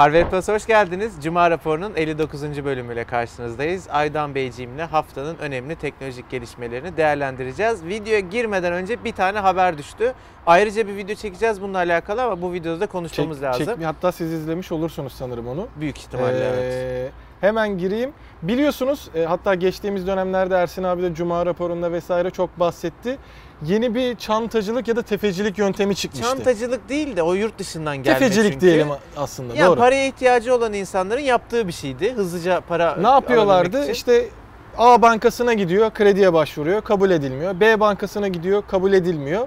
Harvard Plus'a hoş geldiniz. Cuma raporunun 59. bölümüyle karşınızdayız. Aydan Beyciğimle haftanın önemli teknolojik gelişmelerini değerlendireceğiz. Videoya girmeden önce bir tane haber düştü. Ayrıca bir video çekeceğiz bununla alakalı ama bu videoda da konuşmamız Çek- lazım. çekmi- hatta siz izlemiş olursunuz sanırım onu. Büyük ihtimalle evet. Ee, Hemen gireyim. Biliyorsunuz e, hatta geçtiğimiz dönemlerde Ersin abi de Cuma raporunda vesaire çok bahsetti. Yeni bir çantacılık ya da tefecilik yöntemi çıkmıştı. Çantacılık değil de o yurt dışından gelme Tefecilik çünkü. diyelim aslında. Ya doğru. paraya ihtiyacı olan insanların yaptığı bir şeydi. Hızlıca para Ne yapıyorlardı? için. İşte A bankasına gidiyor, krediye başvuruyor, kabul edilmiyor. B bankasına gidiyor, kabul edilmiyor.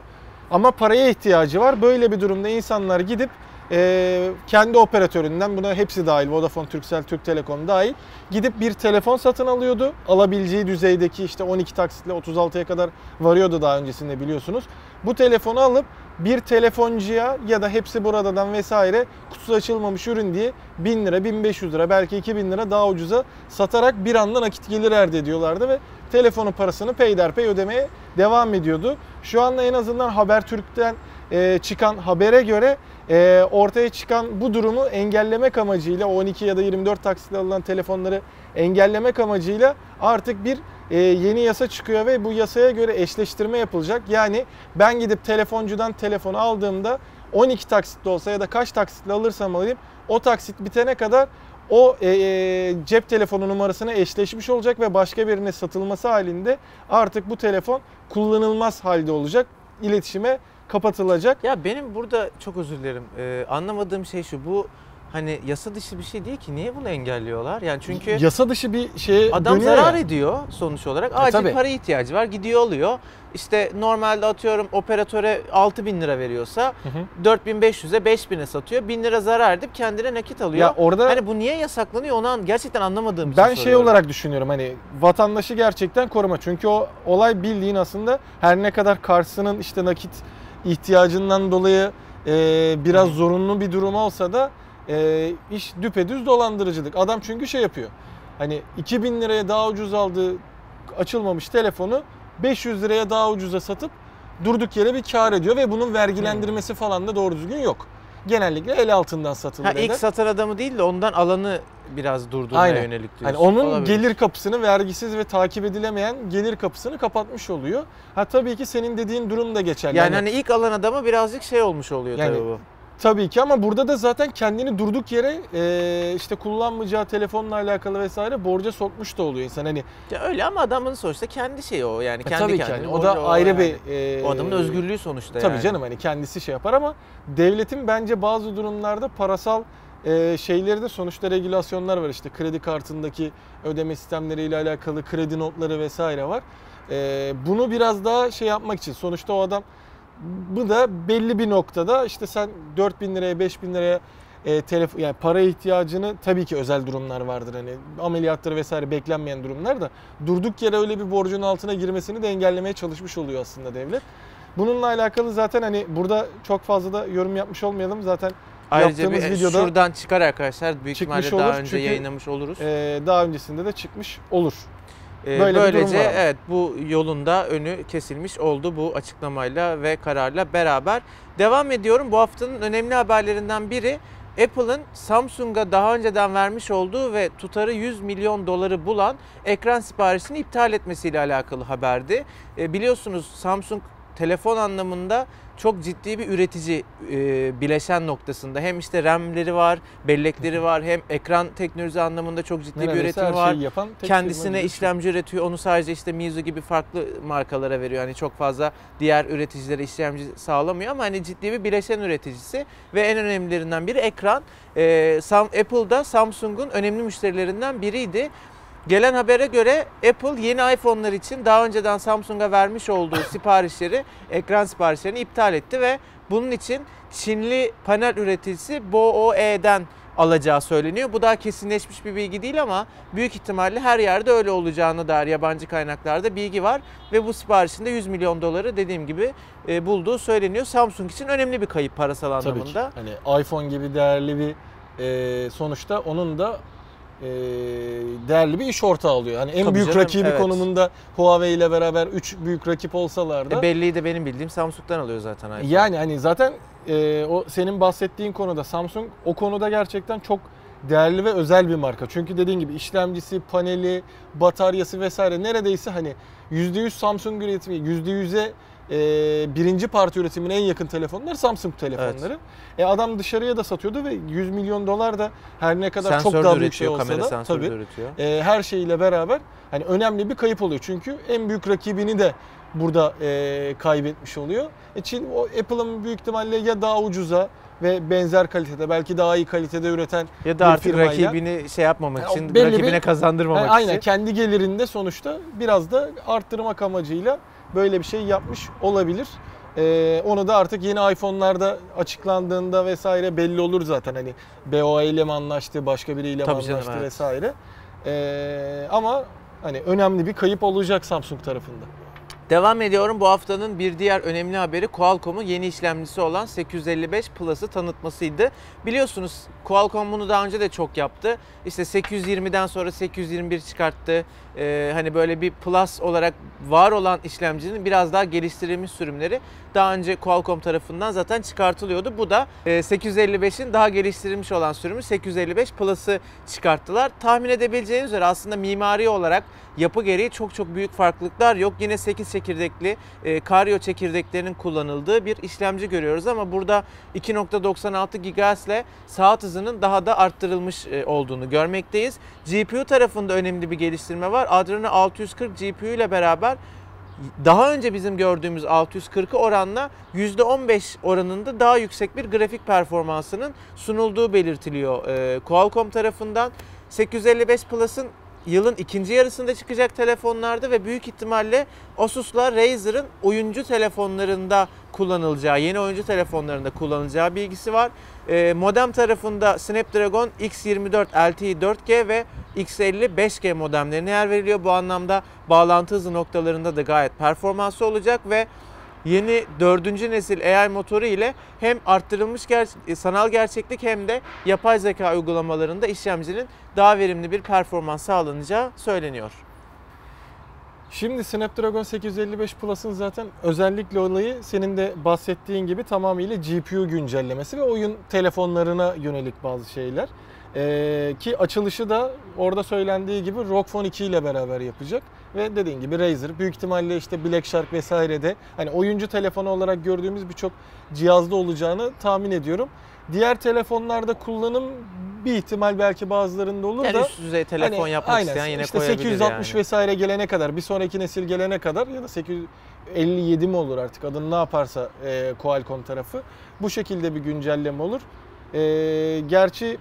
Ama paraya ihtiyacı var. Böyle bir durumda insanlar gidip e, kendi operatöründen buna hepsi dahil Vodafone, Turkcell, Türk Telekom dahil gidip bir telefon satın alıyordu. Alabileceği düzeydeki işte 12 taksitle 36'ya kadar varıyordu daha öncesinde biliyorsunuz. Bu telefonu alıp bir telefoncuya ya da hepsi buradan vesaire kutusu açılmamış ürün diye 1000 lira, 1500 lira belki 2000 lira daha ucuza satarak bir anda nakit gelir elde ediyorlardı ve telefonun parasını peyderpey ödemeye devam ediyordu. Şu anda en azından Habertürk'ten e, çıkan habere göre e, ortaya çıkan bu durumu engellemek amacıyla 12 ya da 24 taksitle alınan telefonları engellemek amacıyla artık bir e, yeni yasa çıkıyor ve bu yasaya göre eşleştirme yapılacak. Yani ben gidip telefoncudan telefonu aldığımda 12 taksitle olsa ya da kaç taksitle alırsam alayım o taksit bitene kadar o e, e, cep telefonu numarasına eşleşmiş olacak ve başka birine satılması halinde artık bu telefon kullanılmaz halde olacak. İletişime kapatılacak. Ya benim burada çok özür dilerim. Ee, anlamadığım şey şu. Bu hani yasa dışı bir şey değil ki. Niye bunu engelliyorlar? Yani çünkü Yasa dışı bir şeye adam zarar ya. ediyor sonuç olarak. E, Acil tabii. para ihtiyacı var. Gidiyor alıyor. İşte normalde atıyorum operatöre 6000 bin lira veriyorsa Hı hı. 4500'e 5000'e satıyor. 1000 lira zarar edip kendine nakit alıyor. Ya orada Hani bu niye yasaklanıyor onu an- gerçekten anlamadığım için ben şey olarak düşünüyorum hani vatandaşı gerçekten koruma. Çünkü o olay bildiğin aslında her ne kadar karşısının işte nakit ihtiyacından dolayı e, biraz zorunlu bir durum olsa da e, iş düpedüz dolandırıcılık. Adam çünkü şey yapıyor. Hani 2000 liraya daha ucuz aldığı açılmamış telefonu 500 liraya daha ucuza satıp durduk yere bir kar ediyor ve bunun vergilendirmesi falan da doğru düzgün yok. Genellikle el altından satılır. Ha, eder. ilk satan adamı değil de ondan alanı biraz durdurmaya Aynen. yönelik Hani diyorsun. onun Olabilir. gelir kapısını vergisiz ve takip edilemeyen gelir kapısını kapatmış oluyor. Ha tabii ki senin dediğin durum da geçerli. Yani hani ilk alan adama birazcık şey olmuş oluyor Yani tabii bu. Tabii ki ama burada da zaten kendini durduk yere e, işte kullanmayacağı telefonla alakalı vesaire borca sokmuş da oluyor insan. Hani Ya öyle ama adamın sonuçta kendi şeyi o yani e, kendi tabii ki kendine. hani o da ayrı yani. bir e, O adamın özgürlüğü sonuçta Tabii yani. canım hani kendisi şey yapar ama devletin bence bazı durumlarda parasal e, şeyleri de sonuçta regülasyonlar var işte kredi kartındaki ödeme sistemleriyle alakalı kredi notları vesaire var. E, bunu biraz daha şey yapmak için sonuçta o adam bu da belli bir noktada işte sen 4000 liraya 5000 liraya e, telefon yani para ihtiyacını tabii ki özel durumlar vardır hani ameliyattır vesaire beklenmeyen durumlar da durduk yere öyle bir borcun altına girmesini de engellemeye çalışmış oluyor aslında devlet. Bununla alakalı zaten hani burada çok fazla da yorum yapmış olmayalım zaten Ayrıca bir yaptığımız videoda şuradan çıkar arkadaşlar büyük ihtimalle daha olur önce çünkü, yayınlamış oluruz. e, daha öncesinde de çıkmış olur. Ee, böyle böylece evet bu yolunda önü kesilmiş oldu bu açıklamayla ve kararla beraber. Devam ediyorum. Bu haftanın önemli haberlerinden biri Apple'ın Samsung'a daha önceden vermiş olduğu ve tutarı 100 milyon doları bulan ekran siparişini iptal etmesiyle alakalı haberdi. E, biliyorsunuz Samsung telefon anlamında çok ciddi bir üretici e, bileşen noktasında. Hem işte RAM'leri var, bellekleri var, hem ekran teknolojisi anlamında çok ciddi bir Neredeyse üretimi her var yapan kendisine işlemci üretiyor. Onu sadece işte Mizu gibi farklı markalara veriyor. Hani çok fazla diğer üreticilere işlemci sağlamıyor ama hani ciddi bir bileşen üreticisi ve en önemlilerinden biri ekran. Ee, Sam, Apple'da Samsung'un önemli müşterilerinden biriydi. Gelen habere göre Apple yeni iPhone'lar için daha önceden Samsung'a vermiş olduğu siparişleri, ekran siparişlerini iptal etti ve bunun için Çinli panel üreticisi BOE'den alacağı söyleniyor. Bu daha kesinleşmiş bir bilgi değil ama büyük ihtimalle her yerde öyle olacağına dair yabancı kaynaklarda bilgi var ve bu siparişinde 100 milyon doları dediğim gibi e, bulduğu söyleniyor. Samsung için önemli bir kayıp parasal Tabii ki. anlamında. Hani iPhone gibi değerli bir e, sonuçta onun da e, değerli bir iş ortağı oluyor. Hani en Tabii büyük canım, rakibi evet. konumunda Huawei ile beraber 3 büyük rakip olsalar da E, belleği de benim bildiğim Samsung'dan alıyor zaten iPhone. yani hani zaten e, o senin bahsettiğin konuda Samsung o konuda gerçekten çok değerli ve özel bir marka. Çünkü dediğin gibi işlemcisi, paneli, bataryası vesaire neredeyse hani %100 Samsung üretimi, %100'e e, birinci parti üretimine en yakın telefonlar Samsung telefonları. E adam dışarıya da satıyordu ve 100 milyon dolar da her ne kadar Sensör çok daha büyük şey olsa da tabii üretiyor. e, her şeyiyle beraber hani önemli bir kayıp oluyor. Çünkü en büyük rakibini de burada e, kaybetmiş oluyor. E Çin o Apple'ın büyük ihtimalle ya daha ucuza ve benzer kalitede belki daha iyi kalitede üreten Ya da bir artık firmayla- rakibini şey yapmamak Yani için, rakibine bir- kazandırmamak Ha, aynen için. kendi gelirinde sonuçta biraz da arttırmak amacıyla böyle bir şey yapmış olabilir. Ee, onu da artık yeni iPhone'larda açıklandığında vesaire belli olur zaten. Hani BOA ile mi anlaştı, başka biriyle mi Tabii canım, anlaştı evet. vesaire. Ee, ama hani önemli bir kayıp olacak Samsung tarafında. Devam ediyorum. Bu haftanın bir diğer önemli haberi Qualcomm'un yeni işlemcisi olan 855 Plus'ı tanıtmasıydı. Biliyorsunuz Qualcomm bunu daha önce de çok yaptı. İşte 820'den sonra 821 çıkarttı. Ee, hani böyle bir Plus olarak var olan işlemcinin biraz daha geliştirilmiş sürümleri daha önce Qualcomm tarafından zaten çıkartılıyordu. Bu da e, 855'in daha geliştirilmiş olan sürümü 855 Plus'ı çıkarttılar. Tahmin edebileceğiniz üzere aslında mimari olarak yapı gereği çok çok büyük farklılıklar yok. Yine 8 çekirdekli e, Kario çekirdeklerinin kullanıldığı bir işlemci görüyoruz ama burada 2.96 GHz ile saat hızının daha da arttırılmış e, olduğunu görmekteyiz. GPU tarafında önemli bir geliştirme var. Adreno 640 GPU ile beraber daha önce bizim gördüğümüz 640'ı oranla %15 oranında daha yüksek bir grafik performansının sunulduğu belirtiliyor e, Qualcomm tarafından. 855 Plus'ın yılın ikinci yarısında çıkacak telefonlarda ve büyük ihtimalle Asus'la Razer'ın oyuncu telefonlarında kullanılacağı, yeni oyuncu telefonlarında kullanılacağı bilgisi var. E, modem tarafında Snapdragon X24 LTE 4G ve X50 5G modemlerine yer veriliyor. Bu anlamda bağlantı hızı noktalarında da gayet performanslı olacak ve yeni dördüncü nesil AI motoru ile hem arttırılmış ger- sanal gerçeklik hem de yapay zeka uygulamalarında işlemcinin daha verimli bir performans sağlanacağı söyleniyor. Şimdi Snapdragon 855 Plus'ın zaten özellikle olayı senin de bahsettiğin gibi tamamıyla GPU güncellemesi ve oyun telefonlarına yönelik bazı şeyler. Ee, ki açılışı da orada söylendiği gibi ROG Phone 2 ile beraber yapacak. Ve dediğin gibi Razer büyük ihtimalle işte Black Shark vesairede hani oyuncu telefonu olarak gördüğümüz birçok cihazda olacağını tahmin ediyorum. Diğer telefonlarda kullanım bir ihtimal belki bazılarında olur Yani da üst düzey telefon Hani yapmak aynen, isteyen yine işte koyabilir 860 yani. vesaire gelene kadar bir sonraki nesil gelene kadar ya da 857 mi olur artık adını ne yaparsa e, Qualcomm tarafı bu şekilde bir güncelleme olur. E, gerçi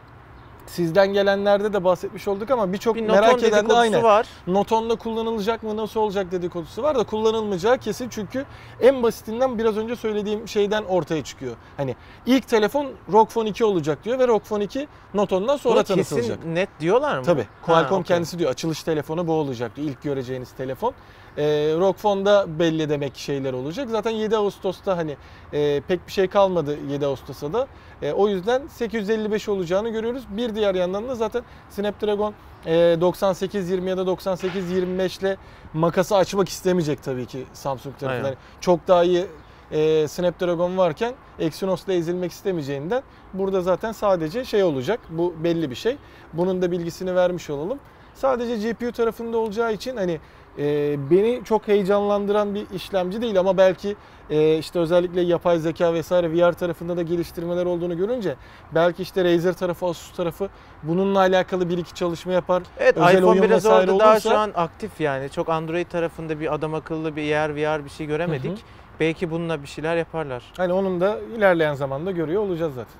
sizden gelenlerde de bahsetmiş olduk ama birçok Bir merak eden de aynı. var. Noton'da kullanılacak mı nasıl olacak dedikodusu var da kullanılmayacağı kesin çünkü en basitinden biraz önce söylediğim şeyden ortaya çıkıyor. Hani ilk telefon ROG Phone 2 olacak diyor ve ROG Phone 2 Noton'dan sonra Bunu tanıtılacak. kesin net diyorlar mı? Tabii. Qualcomm Ha, okey. kendisi diyor açılış telefonu bu olacak diyor. İlk göreceğiniz telefon. E, ROG Phone'da belli demek şeyler olacak. Zaten 7 Ağustos'ta hani e, pek bir şey kalmadı 7 Ağustos'a da. E, o yüzden 855 olacağını görüyoruz. Bir diğer yandan da zaten Snapdragon e, 9820 ya da 9825 ile makası açmak istemeyecek tabii ki Samsung tarafı. Yani çok daha iyi e, Snapdragon varken Exynos'la ezilmek istemeyeceğinden burada zaten sadece şey olacak. Bu belli bir şey. Bunun da bilgisini vermiş olalım. Sadece GPU tarafında olacağı için hani e, beni çok heyecanlandıran bir işlemci değil ama belki e, işte özellikle yapay zeka vesaire VR tarafında da geliştirmeler olduğunu görünce belki işte Razer tarafı, Asus tarafı bununla alakalı bir iki çalışma yapar. Evet özel iPhone oyun biraz orada daha olursa- şu an aktif yani. Çok Android tarafında bir adam akıllı bir yer VR bir şey göremedik. Hı hı. Belki bununla bir şeyler yaparlar. Hani onun da ilerleyen zamanda görüyor olacağız zaten.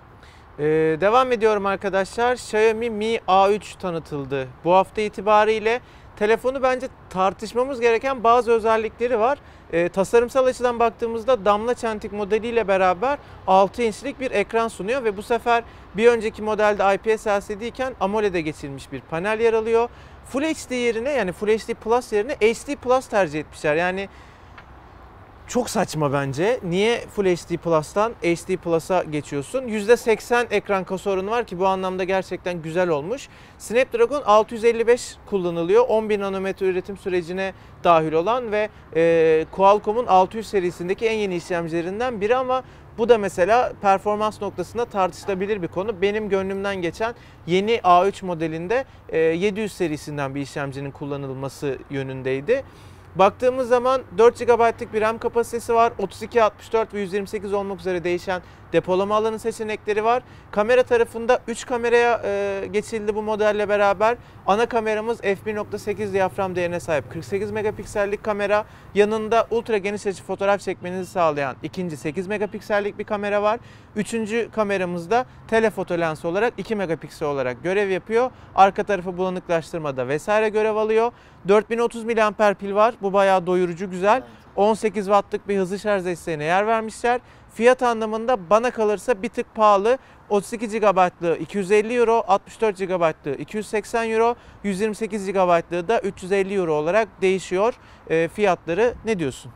Ee, devam ediyorum arkadaşlar. Xiaomi Mi A3 tanıtıldı. Bu hafta itibariyle telefonu bence tartışmamız gereken bazı özellikleri var. Ee, tasarımsal açıdan baktığımızda damla çentik modeliyle beraber 6 inçlik bir ekran sunuyor ve bu sefer bir önceki modelde IPS LCD iken AMOLED'e geçilmiş bir panel yer alıyor. Full HD yerine yani Full HD Plus yerine HD Plus tercih etmişler. Yani çok saçma bence. Niye Full HD Plus'tan HD Plus'a geçiyorsun? %80 ekran kasa oranı var ki bu anlamda gerçekten güzel olmuş. Snapdragon 655 kullanılıyor. 10.000 nanometre üretim sürecine dahil olan ve e, Qualcomm'un 600 serisindeki en yeni işlemcilerinden biri ama bu da mesela performans noktasında tartışılabilir bir konu. Benim gönlümden geçen yeni A3 modelinde e, 700 serisinden bir işlemcinin kullanılması yönündeydi. Baktığımız zaman 4 GB'lık bir RAM kapasitesi var. 32, 64 ve 128 olmak üzere değişen depolama alanı seçenekleri var. Kamera tarafında 3 kameraya e, geçildi bu modelle beraber. Ana kameramız f1.8 diyafram değerine sahip 48 megapiksellik kamera. Yanında ultra geniş açı fotoğraf çekmenizi sağlayan ikinci 8 megapiksellik bir kamera var. Üçüncü kameramızda telefoto lens olarak 2 megapiksel olarak görev yapıyor. Arka tarafı bulanıklaştırmada vesaire görev alıyor. 4030 mAh pil var. Bu bayağı doyurucu güzel. 18 wattlık bir hızlı şarj desteğine yer vermişler. Fiyat anlamında bana kalırsa bir tık pahalı. 32 GB'lığı 250 Euro, 64 GB'lığı 280 Euro, 128 GB'lığı da 350 Euro olarak değişiyor e, fiyatları. Ne diyorsun?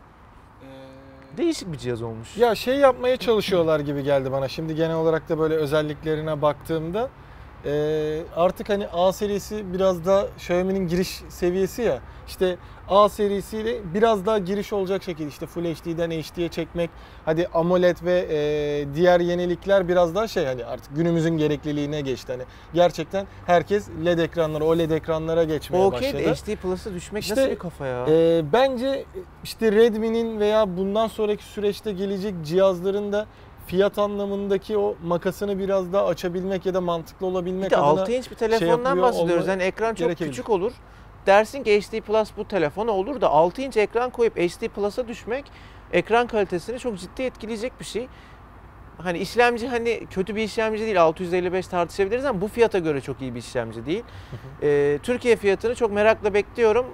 Değişik bir cihaz olmuş. Ya şey yapmaya çalışıyorlar gibi geldi bana. Şimdi genel olarak da böyle özelliklerine baktığımda e, artık hani A serisi biraz da Xiaomi'nin giriş seviyesi ya. İşte A serisiyle biraz daha giriş olacak şekilde işte Full HD'den HD'ye çekmek. Hadi AMOLED ve e, diğer yenilikler biraz daha şey hani artık günümüzün gerekliliğine geçti. Hani gerçekten herkes LED ekranlara, OLED ekranlara geçmeye O okey başladı. de HD Plus'a düşmek İşte, nasıl bir kafa ya? Ee, bence işte Redmi'nin veya bundan sonraki süreçte gelecek cihazların da fiyat anlamındaki o makasını biraz daha açabilmek ya da mantıklı olabilmek bir de adına 6 inç bir telefondan yapıyor bahsediyoruz. Yani ekran çok küçük olur. Dersin ki HD Plus bu telefona olur da 6 inç ekran koyup HD Plus'a düşmek ekran kalitesini çok ciddi etkileyecek bir şey. Hani işlemci hani kötü bir işlemci değil 655 tartışabiliriz ama bu fiyata göre çok iyi bir işlemci değil. Ee, Türkiye fiyatını çok merakla bekliyorum.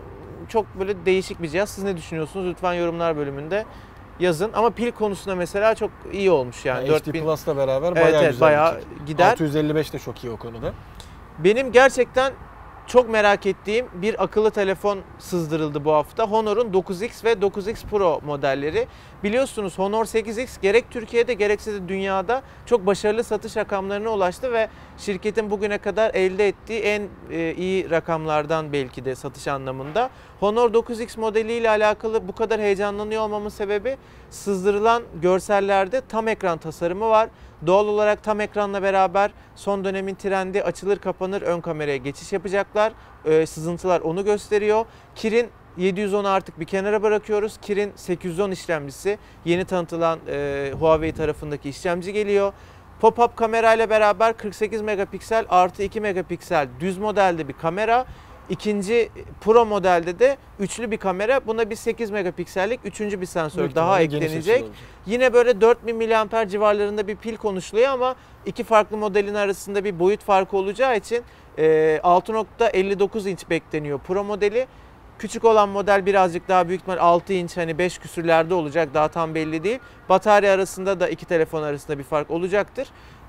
Çok böyle değişik bir cihaz. Siz ne düşünüyorsunuz? Lütfen yorumlar bölümünde yazın. Ama pil konusunda mesela çok iyi olmuş yani. yani HD 4000 Plus'la beraber Evet, bayağı evet, güzel bayağı gider. 655 de çok iyi o konuda. Benim gerçekten çok merak ettiğim bir akıllı telefon sızdırıldı bu hafta. Honor'un 9X ve 9X Pro modelleri. Biliyorsunuz Honor 8X gerek Türkiye'de gerekse de dünyada çok başarılı satış rakamlarına ulaştı ve şirketin bugüne kadar elde ettiği en e, iyi rakamlardan belki de satış anlamında. Honor 9X modeliyle alakalı bu kadar heyecanlanıyor olmamın sebebi sızdırılan görsellerde tam ekran tasarımı var. Doğal olarak tam ekranla beraber son dönemin trendi açılır kapanır ön kameraya geçiş yapacaklar. Ee, sızıntılar onu gösteriyor. Kirin 710'u artık bir kenara bırakıyoruz. Kirin 810 işlemcisi yeni tanıtılan e, Huawei tarafındaki işlemci geliyor. Pop-up kamerayla beraber 48 megapiksel artı 2 megapiksel düz modelde bir kamera. İkinci Pro modelde de üçlü bir kamera. Buna bir 8 megapiksellik üçüncü bir sensör Büyük daha eklenecek. Yine böyle 4000 mAh civarlarında bir pil konuşuluyor ama iki farklı modelin arasında bir boyut farkı olacağı için e, 6.59 inç bekleniyor Pro modeli. Küçük olan model birazcık daha büyük ihtimal 6 inç hani 5 küsürlerde olacak daha tam belli değil. Batarya arasında da iki telefon arasında bir fark olacaktır.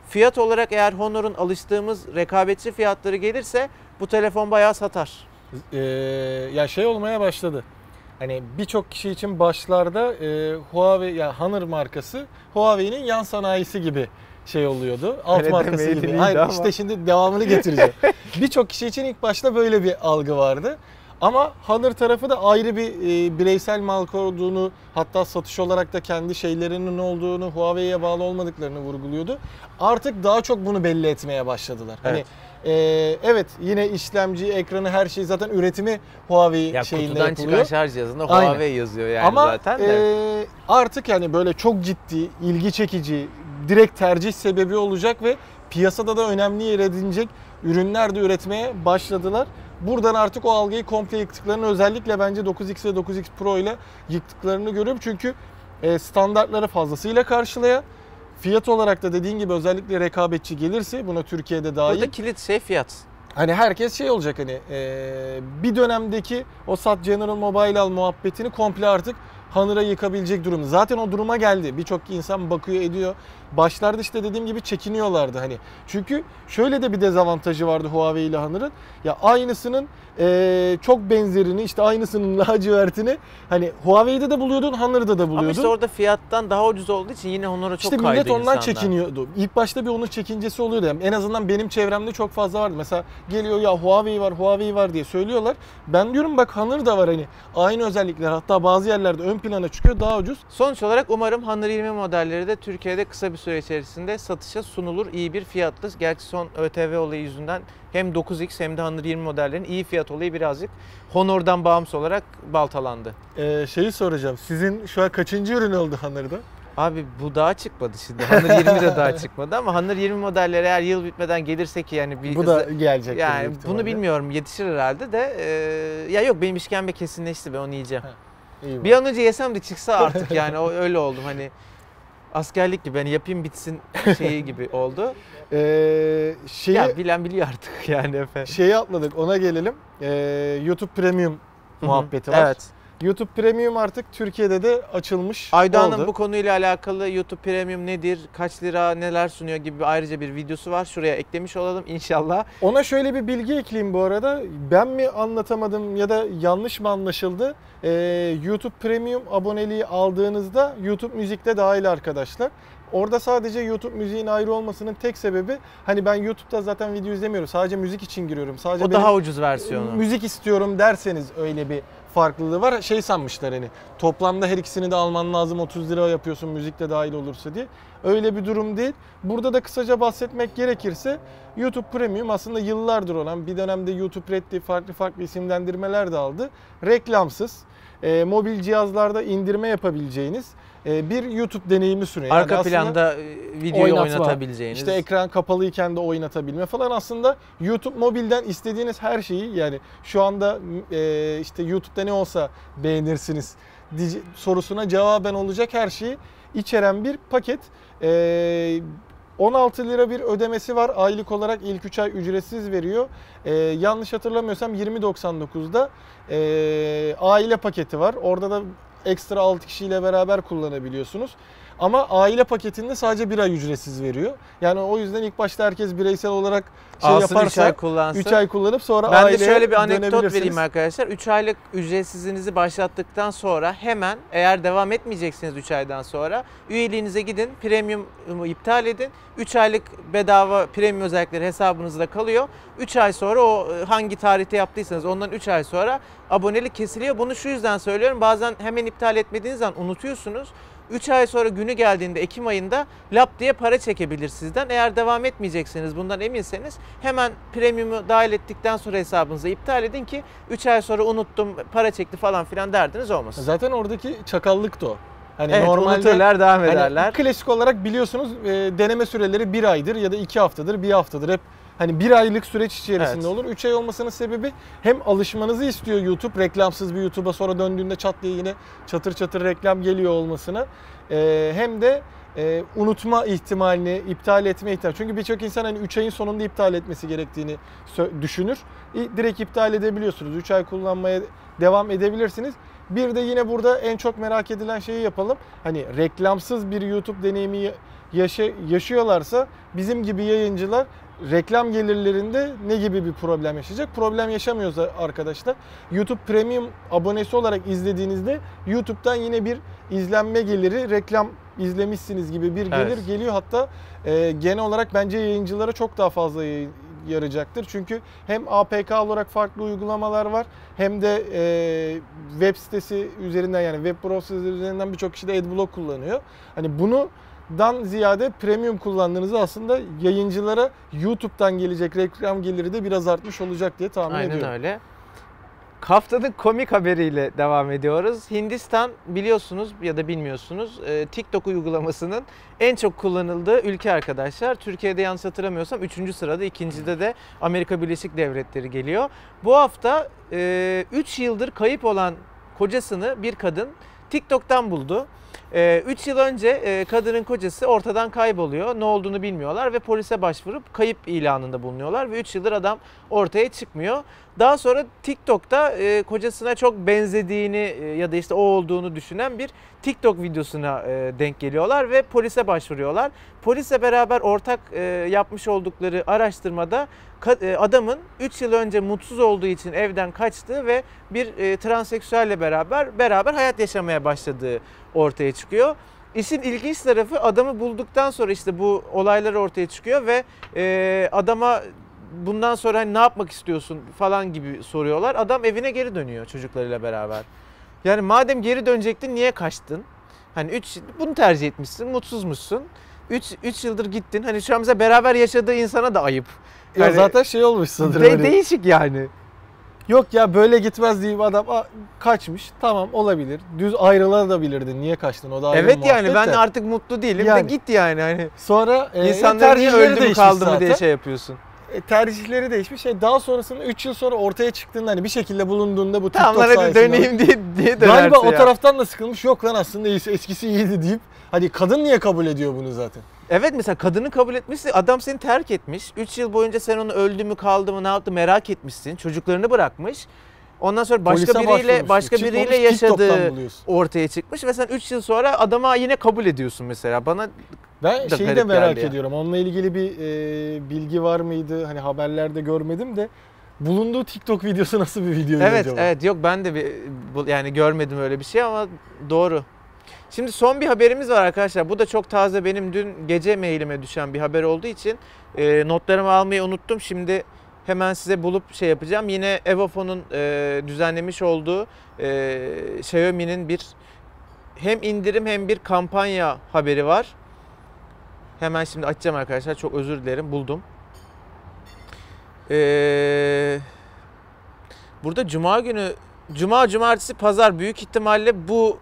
Fiyat olarak eğer Honor'un alıştığımız rekabetçi fiyatları gelirse bu telefon bayağı satar. Ee, ya şey olmaya başladı. Hani birçok kişi için başlarda e, Huawei ya Honor markası Huawei'nin yan sanayisi gibi şey oluyordu. Alt Öyle markası gibi. Hayır ama. işte şimdi devamını getireceğim. birçok kişi için ilk başta böyle bir algı vardı. Ama Honor tarafı da ayrı bir e, bireysel marka olduğunu hatta satış olarak da kendi şeylerinin olduğunu Huawei'ye bağlı olmadıklarını vurguluyordu. Artık daha çok bunu belli etmeye başladılar. Hani Evet. e, evet yine işlemci, ekranı her şey zaten üretimi Huawei Ya şeyinde kutudan yapılıyor. çıkan şarj cihazında Aynen. Huawei yazıyor yani Ama zaten de. e, artık yani böyle çok ciddi, ilgi çekici, direkt tercih sebebi olacak ve piyasada da önemli yer edinecek ürünler de üretmeye başladılar. Buradan artık o algıyı komple yıktıklarını özellikle bence 9X ve 9X Pro ile yıktıklarını görüyorum. Çünkü e, standartları fazlasıyla karşılayan, fiyat olarak da dediğin gibi özellikle rekabetçi gelirse buna Türkiye'de dahil. Burada kilit şey fiyat. Hani herkes şey olacak hani e, bir dönemdeki o sat General Mobile al muhabbetini komple artık Honor'a yıkabilecek durum. Zaten o duruma geldi. Birçok insan bakıyor ediyor. Başlarda işte dediğim gibi çekiniyorlardı hani. Çünkü şöyle de bir dezavantajı vardı Huawei ile Honor'ın. Ya aynısının eee, çok benzerini işte aynısının lacivertini hani Huawei'de de buluyordun Honor'da da buluyordun. Ama işte orada fiyattan daha ucuz olduğu için yine Honor'a çok İşte kaydı millet ondan insanlar. çekiniyordu. İlk başta bir onun çekincesi oluyordu. Yani en azından benim çevremde çok fazla vardı. Mesela geliyor ya Huawei var, Huawei var diye söylüyorlar. Ben diyorum bak Honor da var hani. Aynı özellikler hatta bazı yerlerde ön plana çıkıyor daha ucuz. Sonuç olarak umarım Honor 20 modelleri de Türkiye'de kısa bir süre içerisinde satışa sunulur. iyi bir fiyatlı. Gerçi son ÖTV olayı yüzünden hem 9X hem de Honor 20 modellerin iyi fiyat olayı birazcık Honor'dan bağımsız olarak baltalandı. Ee, şeyi soracağım. Sizin şu an kaçıncı ürün oldu Honor'da? Abi bu daha çıkmadı şimdi. Honor 20 de daha çıkmadı ama Honor 20 modelleri eğer yıl bitmeden gelirse ki yani bir Bu da gelecek. yani bunu ihtimalle. bilmiyorum yetişir herhalde de e, ya yok benim işkembe kesinleşti ben onu yiyeceğim. İyi bak. Bir an önce yesem de çıksa artık yani o öyle oldum hani askerlik gibi hani yapayım bitsin şeyi gibi oldu. Ee, şeyi, Ya bilen biliyor artık yani efendim. şeyi atladık ona gelelim. Ee, YouTube Premium muhabbeti var. Evet. YouTube Premium artık Türkiye'de de açılmış Aydoğan'ın oldu. bu konuyla alakalı YouTube Premium nedir, kaç lira, neler sunuyor gibi ayrıca bir videosu var. Şuraya eklemiş olalım inşallah. Ona şöyle bir bilgi ekleyeyim bu arada. Ben mi anlatamadım ya da yanlış mı anlaşıldı? Ee, YouTube Premium aboneliği aldığınızda YouTube Müzik'te dahil arkadaşlar. Orada sadece YouTube müziğin ayrı olmasının tek sebebi hani ben YouTube'da zaten video izlemiyorum. Sadece müzik için giriyorum. Sadece O daha ucuz versiyonu. müzik istiyorum derseniz öyle bir farklılığı var. Şey sanmışlar hani toplamda her ikisini de alman lazım 30 lira yapıyorsun müzik de dahil olursa diye. Öyle bir durum değil. Burada da kısaca bahsetmek gerekirse YouTube Premium aslında yıllardır olan bir dönemde YouTube Red diye farklı farklı isimlendirmeler de aldı. Reklamsız, e, mobil cihazlarda indirme yapabileceğiniz e, bir YouTube deneyimi sunuyor. Arka planda e, videoyu Oynatma, oynatabileceğiniz. İşte ekran kapalıyken de oynatabilme falan aslında YouTube mobilden istediğiniz her şeyi yani şu anda e, işte YouTube'da ne olsa beğenirsiniz sorusuna cevaben olacak her şeyi içeren bir paket. E, 16 lira bir ödemesi var. Aylık olarak ilk 3 ay ücretsiz veriyor. E, yanlış hatırlamıyorsam 20.99'da e, aile paketi var. Orada da ekstra 6 kişiyle beraber kullanabiliyorsunuz. Ama aile paketinde sadece bir ay ücretsiz veriyor. Yani o yüzden ilk başta herkes bireysel olarak şey Alsın 3 yaparsa ay kullansın. 3 ay kullanıp sonra Ben de aileye şöyle bir anekdot vereyim arkadaşlar. 3 aylık ücretsizliğinizi başlattıktan sonra hemen eğer devam etmeyeceksiniz 3 aydan sonra üyeliğinize gidin. Premium'u iptal edin. 3 aylık bedava premium özellikleri hesabınızda kalıyor. 3 ay sonra o e, hangi tarihte yaptıysanız ondan 3 ay sonra abonelik kesiliyor. Bunu şu yüzden söylüyorum. Bazen hemen iptal etmediğiniz zaman unutuyorsunuz. 3 ay sonra günü geldiğinde Ekim ayında lap diye para çekebilir sizden. Eğer devam etmeyecekseniz bundan eminseniz hemen premiumu dahil ettikten sonra hesabınıza iptal edin ki 3 ay sonra unuttum para çekti falan filan derdiniz olmasın. Zaten oradaki çakallık da o. Hani Evet normalde unuturlar devam hani ederler. klasik olarak biliyorsunuz e, deneme süreleri bir aydır ya da iki haftadır, bir haftadır hep hani bir aylık süreç içerisinde Evet. olur. Üç ay olmasının sebebi hem alışmanızı istiyor YouTube reklamsız bir YouTube'a sonra döndüğünde çat diye yine çatır çatır reklam geliyor olmasına E, hem de e, unutma ihtimalini, iptal etme ihtimali. Çünkü birçok insan hani 3 ayın sonunda iptal etmesi gerektiğini düşünür. Direkt iptal edebiliyorsunuz. 3 ay kullanmaya devam edebilirsiniz. Bir de yine burada en çok merak edilen şeyi yapalım. Hani reklamsız bir YouTube deneyimi ya- yaşa- yaşıyorlarsa bizim gibi yayıncılar reklam gelirlerinde ne gibi bir problem yaşayacak? Problem yaşamıyoruz arkadaşlar. YouTube Premium abonesi olarak izlediğinizde YouTube'dan yine bir izlenme geliri, reklam izlemişsiniz gibi bir gelir Evet. geliyor. Hatta e, genel olarak bence yayıncılara çok daha fazla yarayacaktır. Çünkü hem APK olarak farklı uygulamalar var hem de e, web sitesi üzerinden yani web browser üzerinden birçok kişi de AdBlock kullanıyor. Hani bunu dan ziyade premium kullandığınızda aslında yayıncılara YouTube'dan gelecek reklam geliri de biraz artmış olacak diye tahmin Aynen ediyorum. öyle. Haftanın komik haberiyle devam ediyoruz. Hindistan biliyorsunuz ya da bilmiyorsunuz e, TikTok uygulamasının en çok kullanıldığı ülke arkadaşlar. Türkiye'de yanlış hatırlamıyorsam 3. sırada, ikincide de Amerika Birleşik Devletleri geliyor. Bu hafta 3 yıldır kayıp olan kocasını bir kadın TikTok'tan buldu. 3 yıl önce e, kadının kocası ortadan kayboluyor. Ne olduğunu bilmiyorlar ve polise başvurup kayıp ilanında bulunuyorlar ve 3 yıldır adam ortaya çıkmıyor. Daha sonra TikTok'ta e, kocasına çok benzediğini e, ya da işte o olduğunu düşünen bir TikTok videosuna denk geliyorlar ve polise başvuruyorlar. Polisle beraber ortak yapmış oldukları araştırmada adamın 3 yıl önce mutsuz olduğu için evden kaçtığı ve bir transseksüelle beraber beraber hayat yaşamaya başladığı ortaya çıkıyor. İşin ilginç tarafı adamı bulduktan sonra işte bu olaylar ortaya çıkıyor ve e, adama bundan sonra hani ne yapmak istiyorsun falan gibi soruyorlar. Adam evine geri dönüyor çocuklarıyla beraber. Yani madem geri dönecektin niye kaçtın? Hani 3 bunu tercih etmişsin, mutsuzmuşsun. 3 3 yıldır gittin. Hani şu an bize beraber yaşadığı insana da ayıp. Ya Yani zaten şey olmuş sanırım. de- hani, değişik yani. Yok ya böyle gitmez deyip adam "Aa, kaçmış. Tamam olabilir. Düz ayrılabilirdin. Niye kaçtın? O da ayrı Evet yani ben de. artık mutlu değilim Yani. de git yani hani. Sonra e, İnsanlar niye öldü mü kaldı mı diye şey yapıyorsun. E, tercihleri değişmiş. Şey, daha sonrasında 3 yıl sonra ortaya çıktığında hani bir şekilde bulunduğunda bu TikTok Tamam hadi döneyim diye, diye dönerse Galiba o ya. taraftan da sıkılmış. Yok lan aslında iyisi- eskisi iyiydi deyip hani kadın niye kabul ediyor bunu zaten? Evet mesela kadını kabul etmişsin. Adam seni terk etmiş. 3 yıl boyunca sen onu öldü mü kaldı mı ne yaptı merak etmişsin. Çocuklarını bırakmış. Ondan sonra başka Polise biriyle başka Çıkmamış, biriyle TikTok'tan yaşadığı buluyorsun. ortaya çıkmış ve sen 3 yıl sonra adama yine kabul ediyorsun mesela. Bana Ben da şeyi de garip merak geldi ya. ediyorum. Onunla ilgili bir e, bilgi var mıydı? Hani haberlerde görmedim de bulunduğu TikTok videosu nasıl bir video Evet acaba? evet yok ben de bir bu- yani görmedim öyle bir şey ama doğru. Şimdi son bir haberimiz var arkadaşlar. Bu da çok taze benim dün gece mailime düşen bir haber olduğu için e, notlarımı almayı unuttum. Şimdi hemen size bulup şey yapacağım. Yine Evofon'un e, düzenlemiş olduğu e, Xiaomi'nin bir hem indirim hem bir kampanya haberi var. Hemen şimdi açacağım arkadaşlar. Çok özür dilerim. Buldum. Eee Burada cuma günü, cuma, cumartesi, pazar büyük ihtimalle bu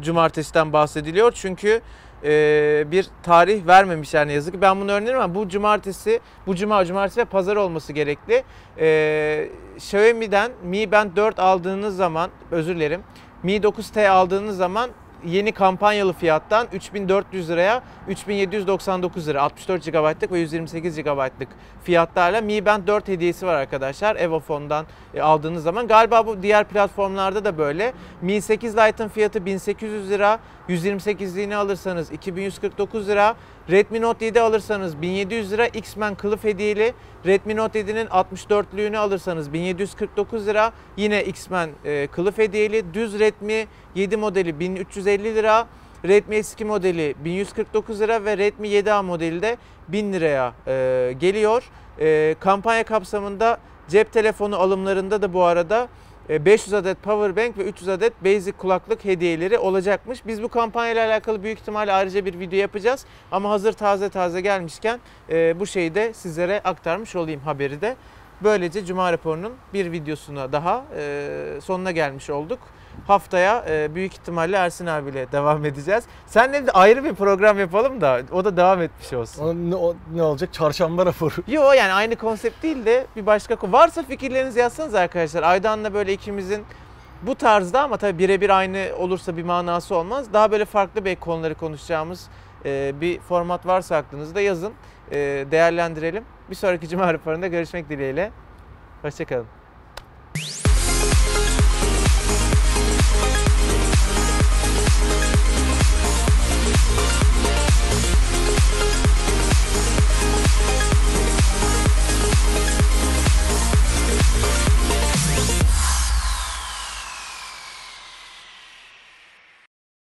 cumartesiden bahsediliyor. Çünkü e, bir tarih vermemişler ne yazık ki. Ben bunu öğrenirim ama bu cumartesi, bu cuma, cumartesi ve pazar olması gerekli. E, Xiaomi'den Mi Band 4 aldığınız zaman, özür dilerim, Mi 9T aldığınız zaman yeni kampanyalı fiyattan 3400 liraya 3799 lira 64 GB'lık ve 128 GB'lık fiyatlarla Mi Band 4 hediyesi var arkadaşlar. Evofon'dan e, aldığınız zaman. Galiba bu diğer platformlarda da böyle. Mi 8 Lite'ın fiyatı 1800 lira. 128'liğini alırsanız 2149 lira. Redmi Note 7 alırsanız 1700 lira. X-Men kılıf hediyeli. Redmi Note 7'nin 64'lüğünü alırsanız 1749 lira. Yine X-Men e, kılıf hediyeli. Düz Redmi 7 modeli 1350 lira. Redmi S2 modeli 1149 lira ve Redmi 7A modeli de 1000 liraya e, geliyor. E, kampanya kapsamında cep telefonu alımlarında da bu arada e, 500 adet power bank ve 300 adet basic kulaklık hediyeleri olacakmış. Biz bu kampanyayla alakalı büyük ihtimalle ayrıca bir video yapacağız. Ama hazır taze taze gelmişken e, bu şeyi de sizlere aktarmış olayım haberi de. Böylece Cuma raporunun bir videosuna daha e, sonuna gelmiş olduk. Haftaya e, büyük ihtimalle Ersin abiyle devam edeceğiz. Seninle de ayrı bir program yapalım da o da devam etmiş olsun. O, ne, o- ne olacak? Çarşamba raporu. Yo yani aynı konsept değil de bir başka konu. Varsa fikirlerinizi yazsanız arkadaşlar. Aydan'la böyle ikimizin bu tarzda ama tabii birebir aynı olursa bir manası olmaz. Daha böyle farklı bir konuları konuşacağımız e, bir format varsa aklınızda yazın. E, değerlendirelim. Bir sonraki Cuma raporunda görüşmek dileğiyle. Hoşçakalın.